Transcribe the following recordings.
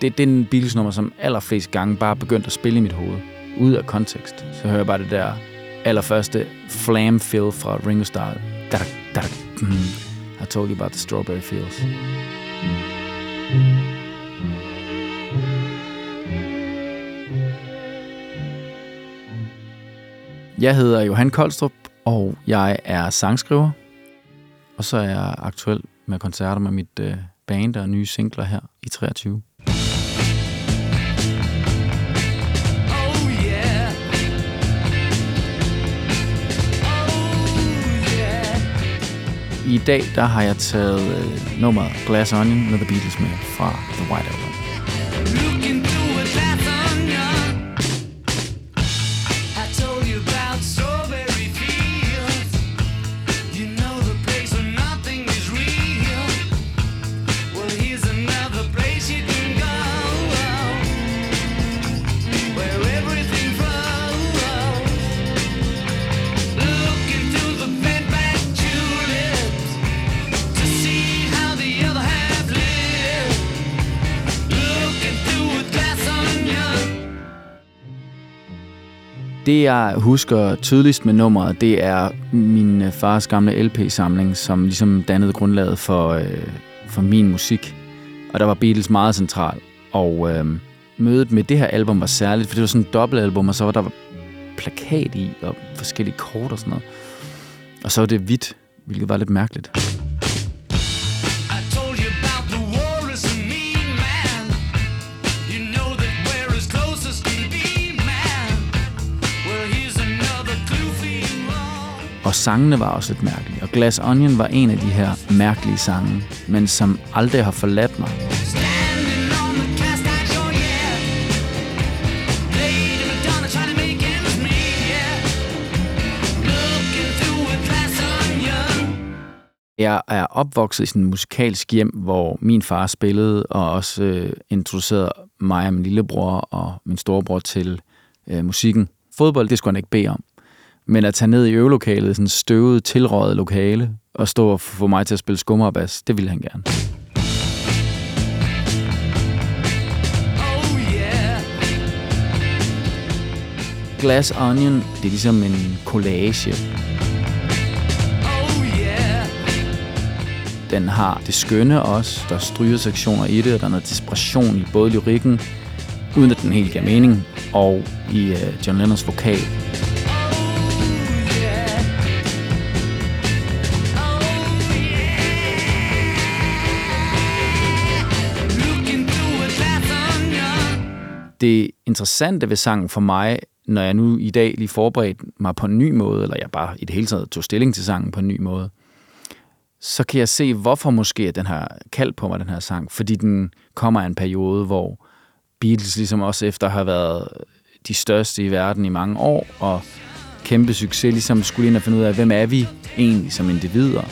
det er den Beatles-nummer, som allerflest gange bare begyndte begyndt at spille i mit hoved. Ud af kontekst. Så hører jeg bare det der allerførste Flam Fill fra Ringo Starr. Da, da, mm. I told you about the strawberry fields. Jeg hedder Johan Koldstrup, og jeg er sangskriver. Og så er jeg aktuel med koncerter med mit øh, band og nye singler her i 23. dag der har jeg taget øh, nummeret Glass Onion med The Beatles med fra The White Album. Det, jeg husker tydeligst med nummeret, det er min øh, fars gamle LP-samling, som ligesom dannede grundlaget for, øh, for min musik. Og der var Beatles meget central. Og øh, mødet med det her album var særligt, for det var sådan et dobbeltalbum, og så var der plakat i, og forskellige kort og sådan noget. Og så var det hvidt, hvilket var lidt mærkeligt. Og sangene var også lidt mærkelige. Og Glass Onion var en af de her mærkelige sange, men som aldrig har forladt mig. Jeg er opvokset i sådan en musikalsk hjem, hvor min far spillede og også øh, introducerede mig og min lillebror og min storebror til øh, musikken. Fodbold, det skulle han ikke bede om. Men at tage ned i øvelokalet, sådan støvet, tilrøget lokale, og stå og få mig til at spille skummerbas, det ville han gerne. Glass Onion, det er ligesom en collage. Den har det skønne også. Der er strygesektioner i det, og der er noget desperation i både lyrikken, uden at den helt giver mening, og i øh, John Lennons vokal. Det interessante ved sangen for mig, når jeg nu i dag lige forberedte mig på en ny måde, eller jeg bare i det hele taget tog stilling til sangen på en ny måde, så kan jeg se, hvorfor måske den har kaldt på mig, den her sang. Fordi den kommer af en periode, hvor Beatles ligesom også efter har været de største i verden i mange år, og kæmpe succes, ligesom skulle ind og finde ud af, hvem er vi egentlig som individer?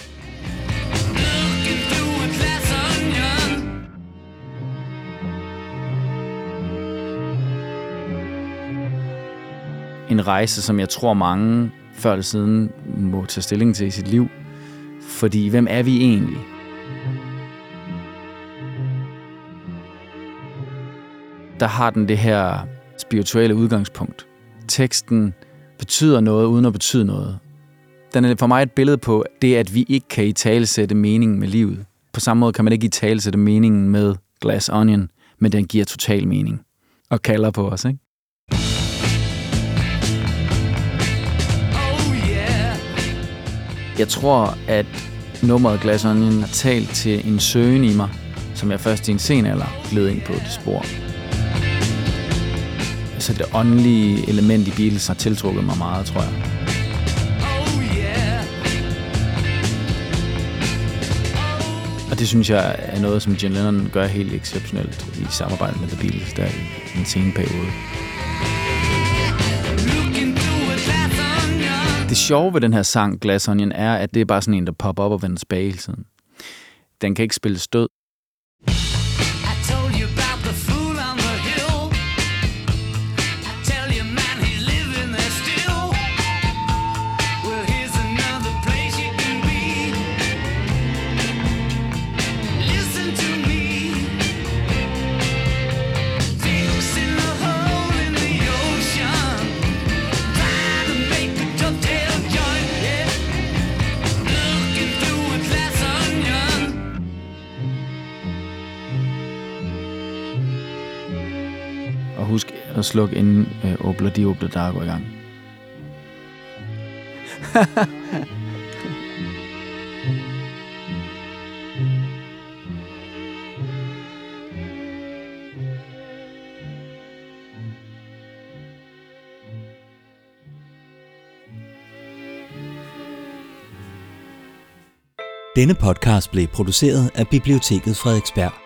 En rejse, som jeg tror mange før eller siden må tage stilling til i sit liv. Fordi hvem er vi egentlig? Der har den det her spirituelle udgangspunkt. Teksten betyder noget uden at betyde noget. Den er for mig et billede på det, at vi ikke kan i tale sætte meningen med livet. På samme måde kan man ikke i tale sætte meningen med Glass Onion, men den giver total mening og kalder på os. Ikke? Jeg tror, at nummeret Glass Onion har talt til en søgen i mig, som jeg først i en sen alder gled ind på det spor. Så det åndelige element i Beatles har tiltrukket mig meget, tror jeg. Og det synes jeg er noget, som John Lennon gør helt exceptionelt i samarbejde med The Beatles der i en sen periode. Det sjove ved den her sang, Glass Onion, er, at det er bare sådan en, der popper op og vender tilbage hele tiden. Den kan ikke spille stød. Og husk at slukke inden øh, Obla de Obla der går i gang. Denne podcast blev produceret af Biblioteket Frederiksberg.